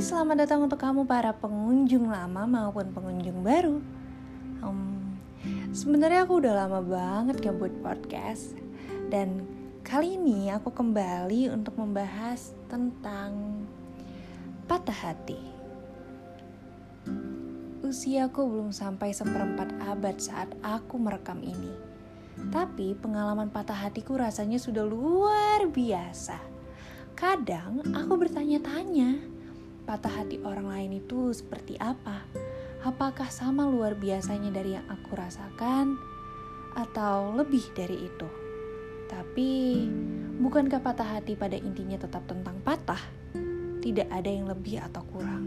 selamat datang untuk kamu para pengunjung lama maupun pengunjung baru. Um, Sebenarnya aku udah lama banget gak buat podcast dan kali ini aku kembali untuk membahas tentang patah hati. Usiaku belum sampai seperempat abad saat aku merekam ini. Tapi pengalaman patah hatiku rasanya sudah luar biasa. Kadang aku bertanya-tanya, patah hati orang lain itu seperti apa? Apakah sama luar biasanya dari yang aku rasakan, atau lebih dari itu? Tapi, bukankah patah hati pada intinya tetap tentang patah? Tidak ada yang lebih atau kurang.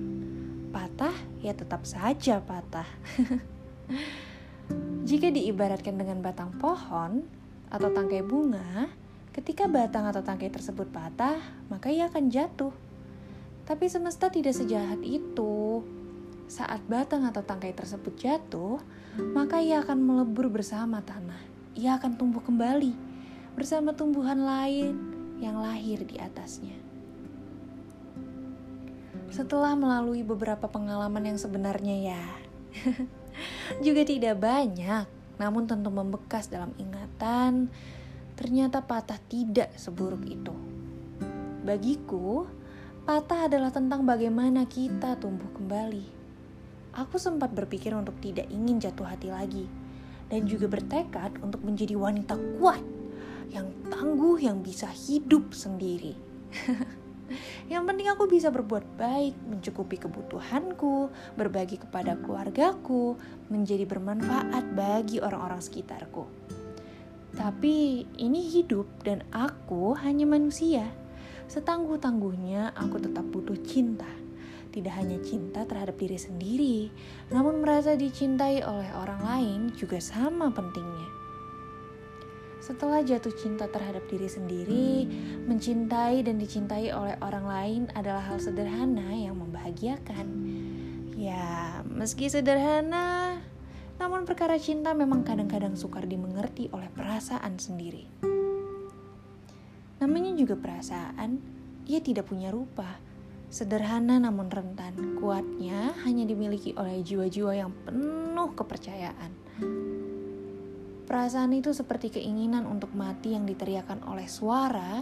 Patah ya tetap saja patah. Jika diibaratkan dengan batang pohon atau tangkai bunga, ketika batang atau tangkai tersebut patah, maka ia akan jatuh. Tapi semesta tidak sejahat itu. Saat batang atau tangkai tersebut jatuh, maka ia akan melebur bersama tanah. Ia akan tumbuh kembali bersama tumbuhan lain yang lahir di atasnya. Setelah melalui beberapa pengalaman yang sebenarnya ya, juga tidak banyak, namun tentu membekas dalam ingatan, ternyata patah tidak seburuk itu. Bagiku, Patah adalah tentang bagaimana kita tumbuh kembali. Aku sempat berpikir untuk tidak ingin jatuh hati lagi, dan juga bertekad untuk menjadi wanita kuat yang tangguh yang bisa hidup sendiri. yang penting aku bisa berbuat baik, mencukupi kebutuhanku, berbagi kepada keluargaku, menjadi bermanfaat bagi orang-orang sekitarku. Tapi ini hidup dan aku hanya manusia Setangguh-tangguhnya aku tetap butuh cinta. Tidak hanya cinta terhadap diri sendiri, namun merasa dicintai oleh orang lain juga sama pentingnya. Setelah jatuh cinta terhadap diri sendiri, mencintai dan dicintai oleh orang lain adalah hal sederhana yang membahagiakan. Ya, meski sederhana, namun perkara cinta memang kadang-kadang sukar dimengerti oleh perasaan sendiri. Namanya juga perasaan, ia tidak punya rupa. Sederhana namun rentan, kuatnya hanya dimiliki oleh jiwa-jiwa yang penuh kepercayaan. Perasaan itu seperti keinginan untuk mati yang diteriakan oleh suara,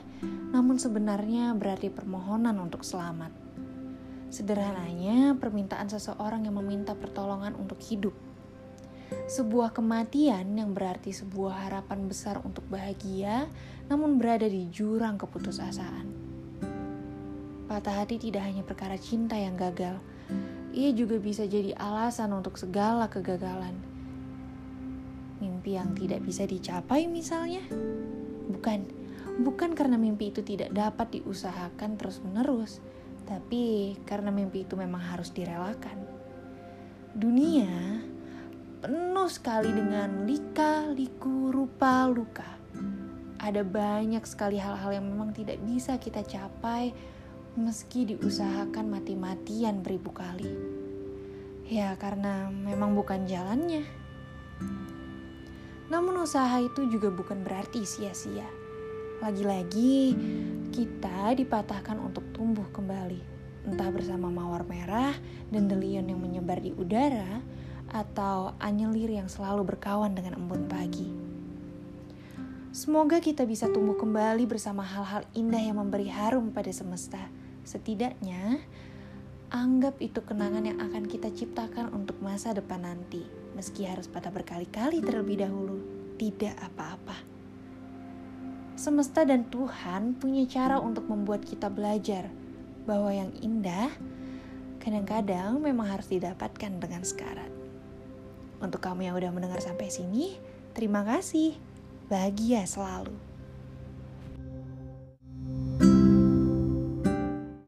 namun sebenarnya berarti permohonan untuk selamat. Sederhananya, permintaan seseorang yang meminta pertolongan untuk hidup sebuah kematian yang berarti sebuah harapan besar untuk bahagia, namun berada di jurang keputusasaan. Patah hati tidak hanya perkara cinta yang gagal, ia juga bisa jadi alasan untuk segala kegagalan. Mimpi yang tidak bisa dicapai, misalnya, bukan bukan karena mimpi itu tidak dapat diusahakan terus-menerus, tapi karena mimpi itu memang harus direlakan. Dunia penuh sekali dengan lika, liku, rupa, luka. Ada banyak sekali hal-hal yang memang tidak bisa kita capai meski diusahakan mati-matian beribu kali. Ya, karena memang bukan jalannya. Namun usaha itu juga bukan berarti sia-sia. Lagi-lagi kita dipatahkan untuk tumbuh kembali. Entah bersama mawar merah dan delion yang menyebar di udara, atau anyelir yang selalu berkawan dengan embun pagi. Semoga kita bisa tumbuh kembali bersama hal-hal indah yang memberi harum pada semesta. Setidaknya, anggap itu kenangan yang akan kita ciptakan untuk masa depan nanti. Meski harus patah berkali-kali terlebih dahulu, tidak apa-apa. Semesta dan Tuhan punya cara untuk membuat kita belajar bahwa yang indah kadang-kadang memang harus didapatkan dengan sekarat. Untuk kamu yang udah mendengar sampai sini, terima kasih. Bahagia selalu.